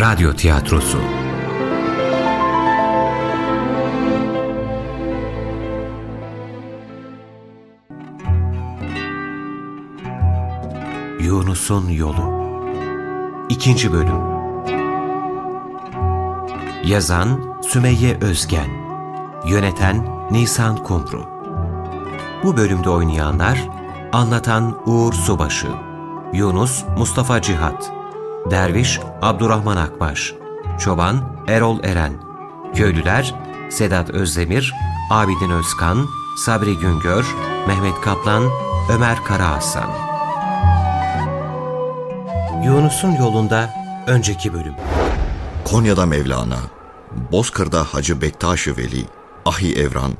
Radyo Tiyatrosu. Yunus'un Yolu. İkinci Bölüm. Yazan Sümeyye Özgen. Yöneten Nisan Kumru. Bu bölümde oynayanlar Anlatan Uğur Subaşı Yunus Mustafa Cihat Derviş Abdurrahman Akbaş. Çoban Erol Eren. Köylüler Sedat Özdemir Abidin Özkan Sabri Güngör Mehmet Kaplan Ömer Karahasan. Yunus'un yolunda önceki bölüm. Konya'da Mevlana, Bozkır'da Hacı Bektaş-ı Veli, Ahi Evran,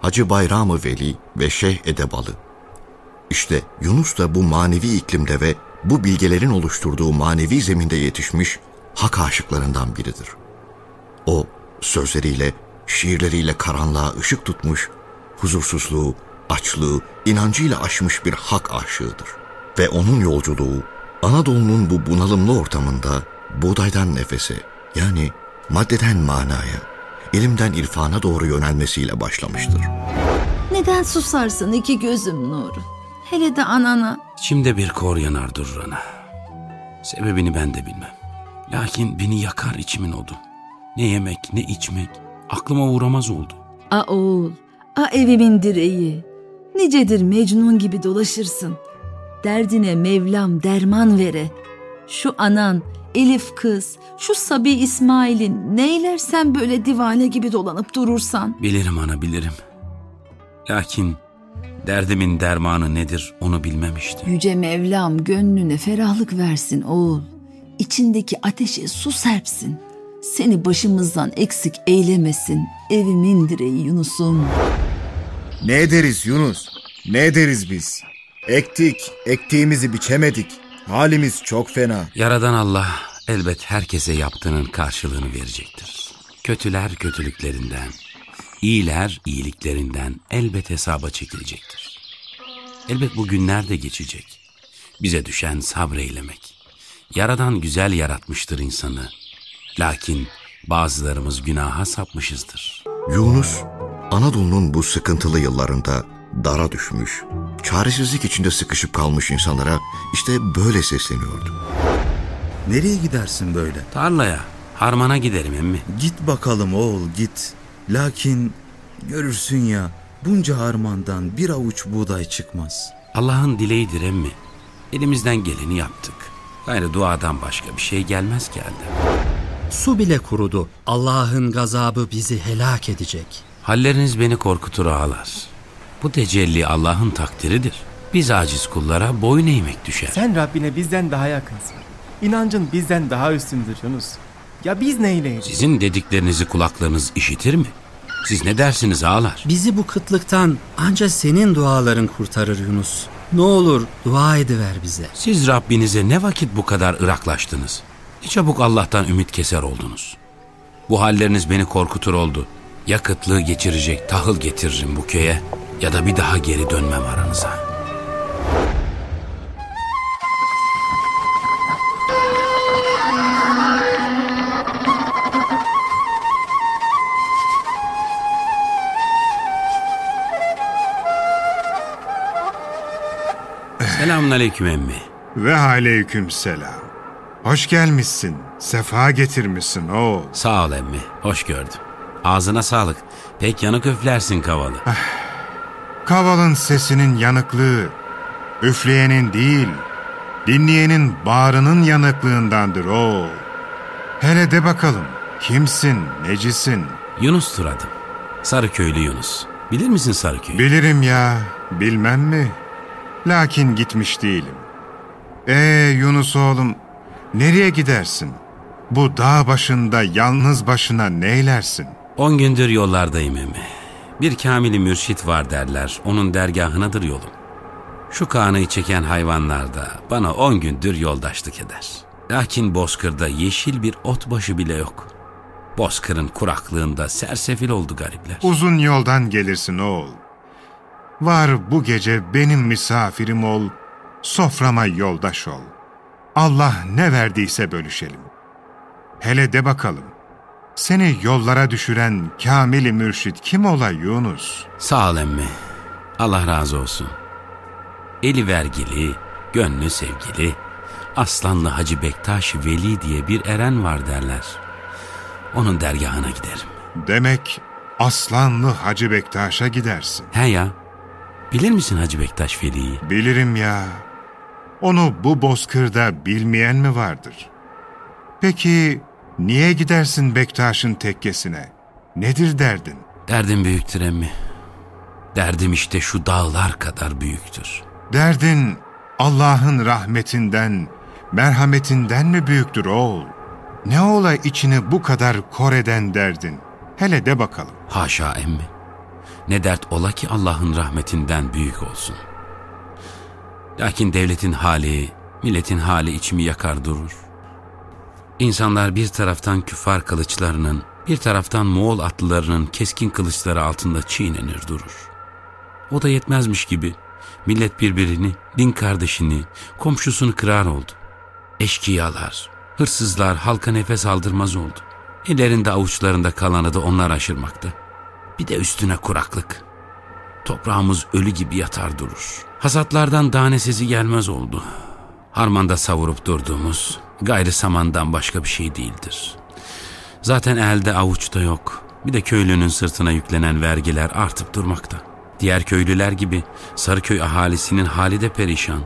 Hacı Bayram-ı Veli ve Şeyh Edebalı. İşte Yunus da bu manevi iklimde ve bu bilgelerin oluşturduğu manevi zeminde yetişmiş hak aşıklarından biridir. O sözleriyle, şiirleriyle karanlığa ışık tutmuş, huzursuzluğu, açlığı, inancıyla aşmış bir hak aşığıdır. Ve onun yolculuğu Anadolu'nun bu bunalımlı ortamında buğdaydan nefese yani maddeden manaya, ilimden irfana doğru yönelmesiyle başlamıştır. Neden susarsın iki gözüm nuru? Hele de anana. İçimde bir kor yanar durur ana. Sebebini ben de bilmem. Lakin beni yakar içimin odu. Ne yemek ne içmek aklıma uğramaz oldu. A oğul, a evimin direği. Nicedir Mecnun gibi dolaşırsın. Derdine Mevlam derman vere. Şu anan, Elif kız, şu Sabi İsmail'in neylersen böyle divane gibi dolanıp durursan. Bilirim ana bilirim. Lakin derdimin dermanı nedir onu bilmem işte. Yüce Mevlam gönlüne ferahlık versin oğul. İçindeki ateşe su serpsin. Seni başımızdan eksik eylemesin. Evimin direği Yunus'um. Ne ederiz Yunus? Ne ederiz biz? Ektik, ektiğimizi biçemedik. Halimiz çok fena. Yaradan Allah elbet herkese yaptığının karşılığını verecektir. Kötüler kötülüklerinden, iyiler iyiliklerinden elbet hesaba çekilecektir. Elbet bu günler de geçecek. Bize düşen sabreylemek. Yaradan güzel yaratmıştır insanı. Lakin bazılarımız günaha sapmışızdır. Yunus, Anadolu'nun bu sıkıntılı yıllarında dara düşmüş, çaresizlik içinde sıkışıp kalmış insanlara işte böyle sesleniyordu. Nereye gidersin böyle? Tarlaya, harmana giderim emmi. Git bakalım oğul git. Lakin görürsün ya bunca harmandan bir avuç buğday çıkmaz. Allah'ın dileğidir emmi. Elimizden geleni yaptık. Gayrı duadan başka bir şey gelmez ki elde. Su bile kurudu. Allah'ın gazabı bizi helak edecek. Halleriniz beni korkutur ağlar. Bu tecelli Allah'ın takdiridir. Biz aciz kullara boyun eğmek düşer. Sen Rabbine bizden daha yakınsın. İnancın bizden daha üstündür Yunus. Ya biz neyleyiz? Sizin dediklerinizi kulaklarınız işitir mi? Siz ne dersiniz ağlar? Bizi bu kıtlıktan ancak senin duaların kurtarır Yunus. Ne olur dua ediver bize. Siz Rabbinize ne vakit bu kadar ıraklaştınız? Ne çabuk Allah'tan ümit keser oldunuz. Bu halleriniz beni korkutur oldu. Ya kıtlığı geçirecek tahıl getiririm bu köye ya da bir daha geri dönmem aranıza. Selamun aleyküm emmi. Ve aleyküm selam. Hoş gelmişsin. Sefa getirmişsin o. Sağ ol emmi. Hoş gördüm. Ağzına sağlık. Pek yanık üflersin kavalı. Kavalın sesinin yanıklığı, üfleyenin değil, dinleyenin bağrının yanıklığındandır o. Hele de bakalım, kimsin, necisin? Yunus Turadım. Sarıköylü Yunus. Bilir misin Sarıköy'ü? Bilirim ya, bilmem mi? Lakin gitmiş değilim. Ee Yunus oğlum, nereye gidersin? Bu dağ başında yalnız başına neylersin? On gündür yollardayım emmi. Bir kamili mürşit var derler. Onun dergahınadır yolum. Şu kanıyı çeken hayvanlar da bana on gündür yoldaşlık eder. Lakin bozkırda yeşil bir ot başı bile yok. Bozkırın kuraklığında sersefil oldu garipler. Uzun yoldan gelirsin oğul. Var bu gece benim misafirim ol, soframa yoldaş ol. Allah ne verdiyse bölüşelim. Hele de bakalım. Seni yollara düşüren kamili mürşit kim ola Yunus? Sağ ol emmi. Allah razı olsun. Eli vergili, gönlü sevgili, Aslanlı Hacı Bektaş Veli diye bir eren var derler. Onun dergahına giderim. Demek Aslanlı Hacı Bektaş'a gidersin. He ya, bilir misin Hacı Bektaş Veli'yi? Bilirim ya. Onu bu bozkırda bilmeyen mi vardır? Peki niye gidersin Bektaş'ın tekkesine? Nedir derdin? Derdim büyüktür emmi. Derdim işte şu dağlar kadar büyüktür. Derdin Allah'ın rahmetinden, merhametinden mi büyüktür oğul? Ne ola içini bu kadar kor eden derdin? Hele de bakalım. Haşa emmi. Ne dert ola ki Allah'ın rahmetinden büyük olsun. Lakin devletin hali, milletin hali içimi yakar durur. İnsanlar bir taraftan küfar kılıçlarının, bir taraftan Moğol atlılarının keskin kılıçları altında çiğnenir durur. O da yetmezmiş gibi millet birbirini, din kardeşini, komşusunu kırar oldu. Eşkıyalar, hırsızlar halka nefes aldırmaz oldu. Ellerinde avuçlarında kalanı da onlar aşırmakta. Bir de üstüne kuraklık. Toprağımız ölü gibi yatar durur. Hasatlardan tane sesi gelmez oldu. Harmanda savurup durduğumuz gayrı samandan başka bir şey değildir. Zaten elde avuçta yok. Bir de köylünün sırtına yüklenen vergiler artıp durmakta. Diğer köylüler gibi Sarıköy ahalisinin hali de perişan.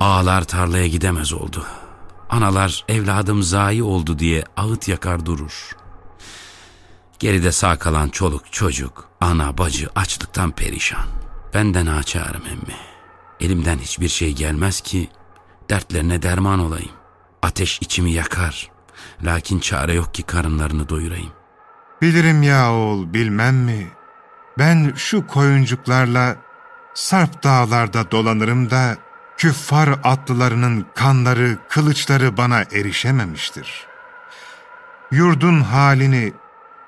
Ağalar tarlaya gidemez oldu. Analar evladım zayi oldu diye ağıt yakar durur. Geride sağ kalan çoluk çocuk, ana bacı açlıktan perişan. Benden açarım emmi. Elimden hiçbir şey gelmez ki dertlerine derman olayım. Ateş içimi yakar. Lakin çare yok ki karınlarını doyurayım. Bilirim ya oğul bilmem mi? Ben şu koyuncuklarla sarp dağlarda dolanırım da küffar atlılarının kanları, kılıçları bana erişememiştir. Yurdun halini,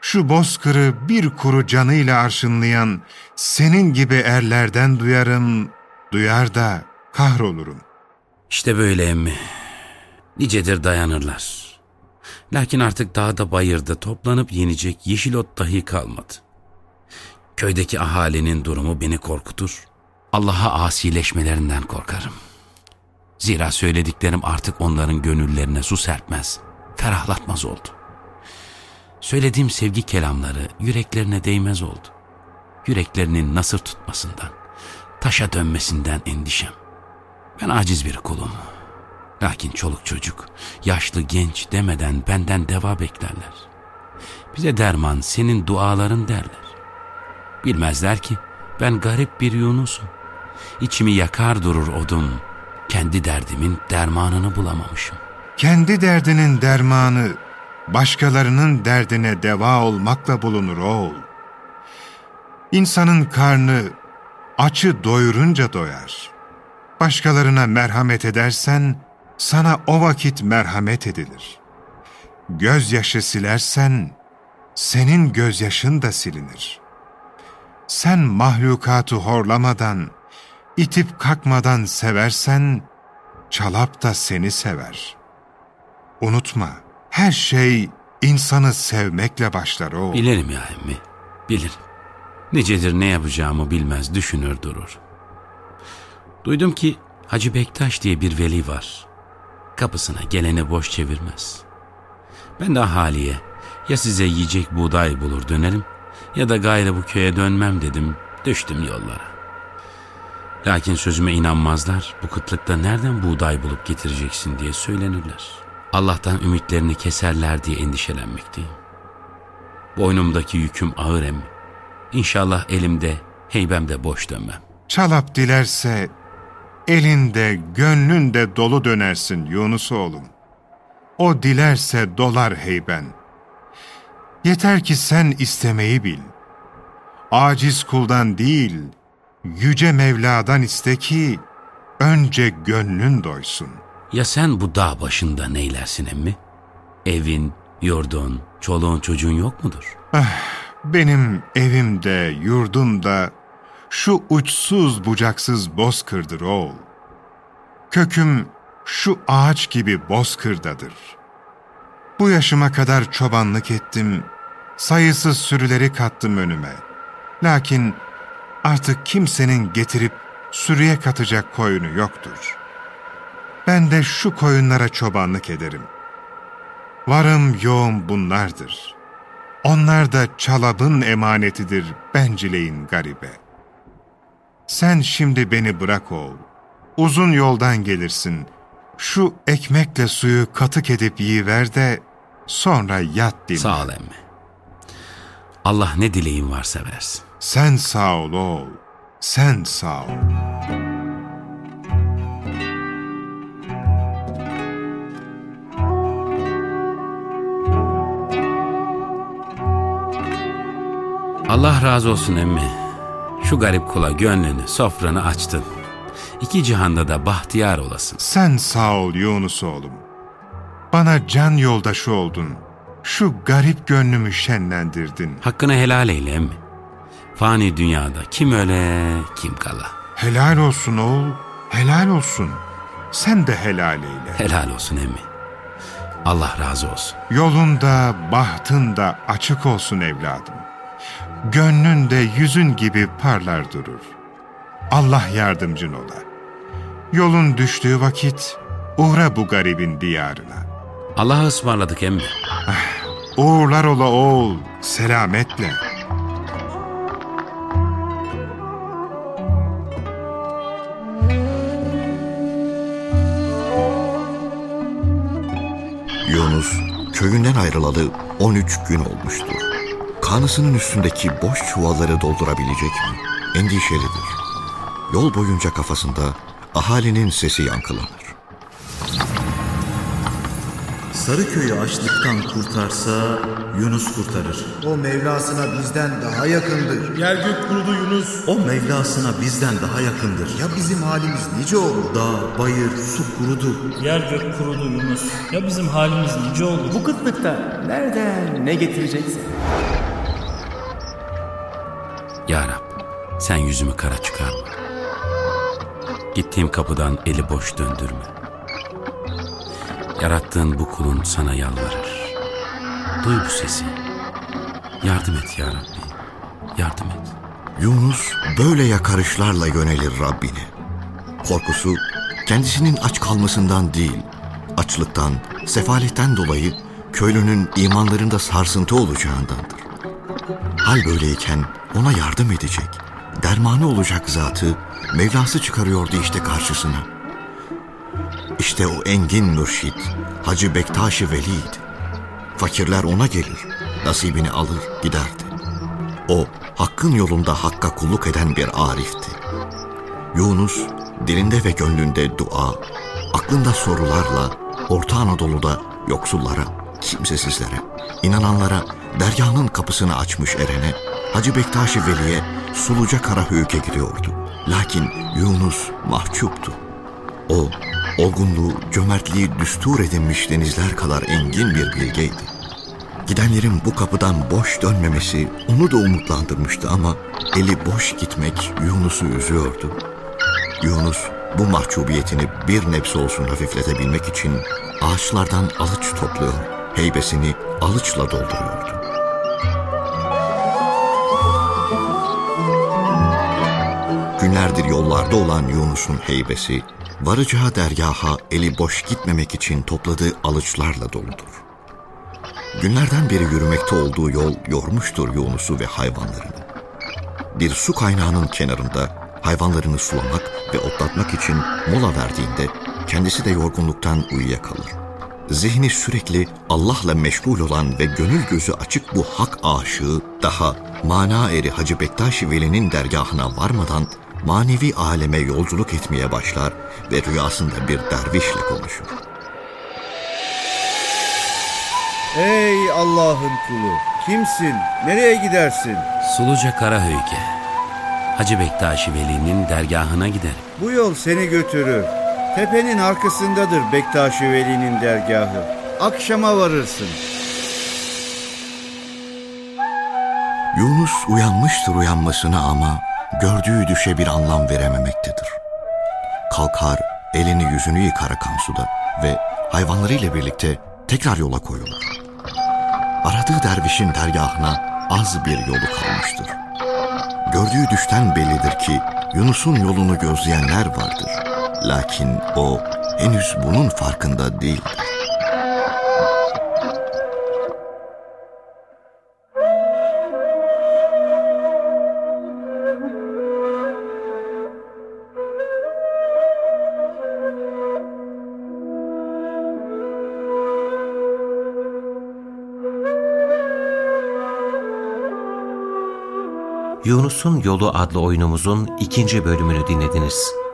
şu bozkırı bir kuru canıyla arşınlayan senin gibi erlerden duyarım, duyar da kahrolurum. İşte böyle emmi. Nicedir dayanırlar. Lakin artık dağda bayırda toplanıp yenecek yeşil ot dahi kalmadı. Köydeki ahalinin durumu beni korkutur. Allah'a asileşmelerinden korkarım. Zira söylediklerim artık onların gönüllerine su serpmez, ferahlatmaz oldu. Söylediğim sevgi kelamları yüreklerine değmez oldu. Yüreklerinin nasır tutmasından, taşa dönmesinden endişem. Ben aciz bir kulum. Lakin çoluk çocuk, yaşlı genç demeden benden deva beklerler. Bize derman senin duaların derler. Bilmezler ki ben garip bir Yunus'um. İçimi yakar durur odum. Kendi derdimin dermanını bulamamışım. Kendi derdinin dermanı başkalarının derdine deva olmakla bulunur oğul. İnsanın karnı açı doyurunca doyar. Başkalarına merhamet edersen sana o vakit merhamet edilir. Gözyaşı silersen senin gözyaşın da silinir. Sen mahlukatı horlamadan, itip kalkmadan seversen, çalap da seni sever. Unutma, her şey insanı sevmekle başlar o. Bilirim ya emmi, bilirim. Nicedir ne yapacağımı bilmez, düşünür durur. Duydum ki Hacı Bektaş diye bir veli var. Kapısına geleni boş çevirmez. Ben de haliye ya size yiyecek buğday bulur dönerim ya da gayrı bu köye dönmem dedim, düştüm yollara. Lakin sözüme inanmazlar, bu kıtlıkta nereden buğday bulup getireceksin diye söylenirler. Allah'tan ümitlerini keserler diye endişelenmekteyim. Boynumdaki yüküm ağır em. İnşallah elimde, heybemde boş dönmem. Çalap dilerse elinde, gönlünde dolu dönersin Yunus oğlum. O dilerse dolar heyben. Yeter ki sen istemeyi bil. Aciz kuldan değil, Yüce Mevla'dan iste ki önce gönlün doysun. Ya sen bu dağ başında neylersin emmi? Evin, yurdun, çoluğun çocuğun yok mudur? Ah, benim evimde, yurdumda şu uçsuz bucaksız bozkırdır oğul. Köküm şu ağaç gibi bozkırdadır. Bu yaşıma kadar çobanlık ettim, sayısız sürüleri kattım önüme. Lakin artık kimsenin getirip sürüye katacak koyunu yoktur. Ben de şu koyunlara çobanlık ederim. Varım yoğum bunlardır. Onlar da çalabın emanetidir bencileyin garibe. Sen şimdi beni bırak oğul. Uzun yoldan gelirsin. Şu ekmekle suyu katık edip yiyiver de sonra yat dinle. Sağ ol emmi. Allah ne dileğin varsa versin. Sen sağ ol oğul. Sen sağ ol. Allah razı olsun emmi. Şu garip kula gönlünü, sofranı açtın. İki cihanda da bahtiyar olasın. Sen sağ ol Yunus oğlum. Bana can yoldaşı oldun. Şu garip gönlümü şenlendirdin. Hakkını helal eyle emmi. Fani dünyada kim öle kim kala. Helal olsun oğul, helal olsun. Sen de helal eyle. Helal olsun emmi. Allah razı olsun. Yolunda, bahtın da açık olsun evladım. Gönlün de yüzün gibi parlar durur. Allah yardımcın ola. Yolun düştüğü vakit uğra bu garibin diyarına. Allah'a ısmarladık emmi. Uğurlar ola oğul, selametle. Yunus köyünden ayrılalı 13 gün olmuştur. Kanısının üstündeki boş çuvalları doldurabilecek mi? Endişelidir. Yol boyunca kafasında ahalinin sesi yankılanır. Sarıköy'ü açlıktan kurtarsa Yunus kurtarır. O Mevlasına bizden daha yakındır. Yer gök kurudu Yunus. O Mevlasına bizden daha yakındır. Ya bizim halimiz nice olur? Dağ, bayır, su kurudu. Yer gök kurudu Yunus. Ya bizim halimiz nice olur? Bu kıtlıkta nereden ne getireceksin? Ya Rab, sen yüzümü kara çıkarma. Gittiğim kapıdan eli boş döndürme. Yarattığın bu kulun sana yalvarır. Duy bu sesi. Yardım et ya Rabbi. Yardım et. Yunus böyle yakarışlarla yönelir Rabbine. Korkusu kendisinin aç kalmasından değil, açlıktan, sefaletten dolayı köylünün imanlarında sarsıntı olacağındandır. Hal böyleyken ona yardım edecek, dermanı olacak zatı Mevlası çıkarıyordu işte karşısına. İşte o engin mürşit Hacı Bektaş-ı Veli'ydi. Fakirler ona gelir, nasibini alır giderdi. O hakkın yolunda hakka kulluk eden bir arifti. Yunus dilinde ve gönlünde dua, aklında sorularla Orta Anadolu'da yoksullara, kimsesizlere, inananlara dergahının kapısını açmış erene, Hacı Bektaş-ı Veli'ye suluca kara höyüke giriyordu. Lakin Yunus mahcuptu. O, olgunluğu, cömertliği düstur edinmiş denizler kadar engin bir bilgeydi. Gidenlerin bu kapıdan boş dönmemesi onu da umutlandırmıştı ama eli boş gitmek Yunus'u üzüyordu. Yunus bu mahcubiyetini bir nebze olsun hafifletebilmek için ağaçlardan alıç topluyor, heybesini alıçla dolduruyordu. Günlerdir yollarda olan Yunus'un heybesi, varacağı dergaha eli boş gitmemek için topladığı alıçlarla doludur. Günlerden beri yürümekte olduğu yol yormuştur Yunus'u ve hayvanlarını. Bir su kaynağının kenarında hayvanlarını sulamak ve otlatmak için mola verdiğinde kendisi de yorgunluktan uyuyakalır. Zihni sürekli Allah'la meşgul olan ve gönül gözü açık bu hak aşığı daha mana eri Hacı Bektaş Veli'nin dergahına varmadan manevi aleme yolculuk etmeye başlar ve rüyasında bir dervişle konuşur. Ey Allah'ın kulu! Kimsin? Nereye gidersin? Suluca Karahöyke. Hacı Bektaş Veli'nin dergahına giderim. Bu yol seni götürür. Tepenin arkasındadır Bektaş Veli'nin dergahı. Akşama varırsın. Yunus uyanmıştır uyanmasına ama gördüğü düşe bir anlam verememektedir. Kalkar, elini yüzünü yıkar akan suda ve hayvanlarıyla birlikte tekrar yola koyulur. Aradığı dervişin dergahına az bir yolu kalmıştır. Gördüğü düşten bellidir ki Yunus'un yolunu gözleyenler vardır. Lakin o henüz bunun farkında değildir. Yunus'un Yolu adlı oyunumuzun ikinci bölümünü dinlediniz.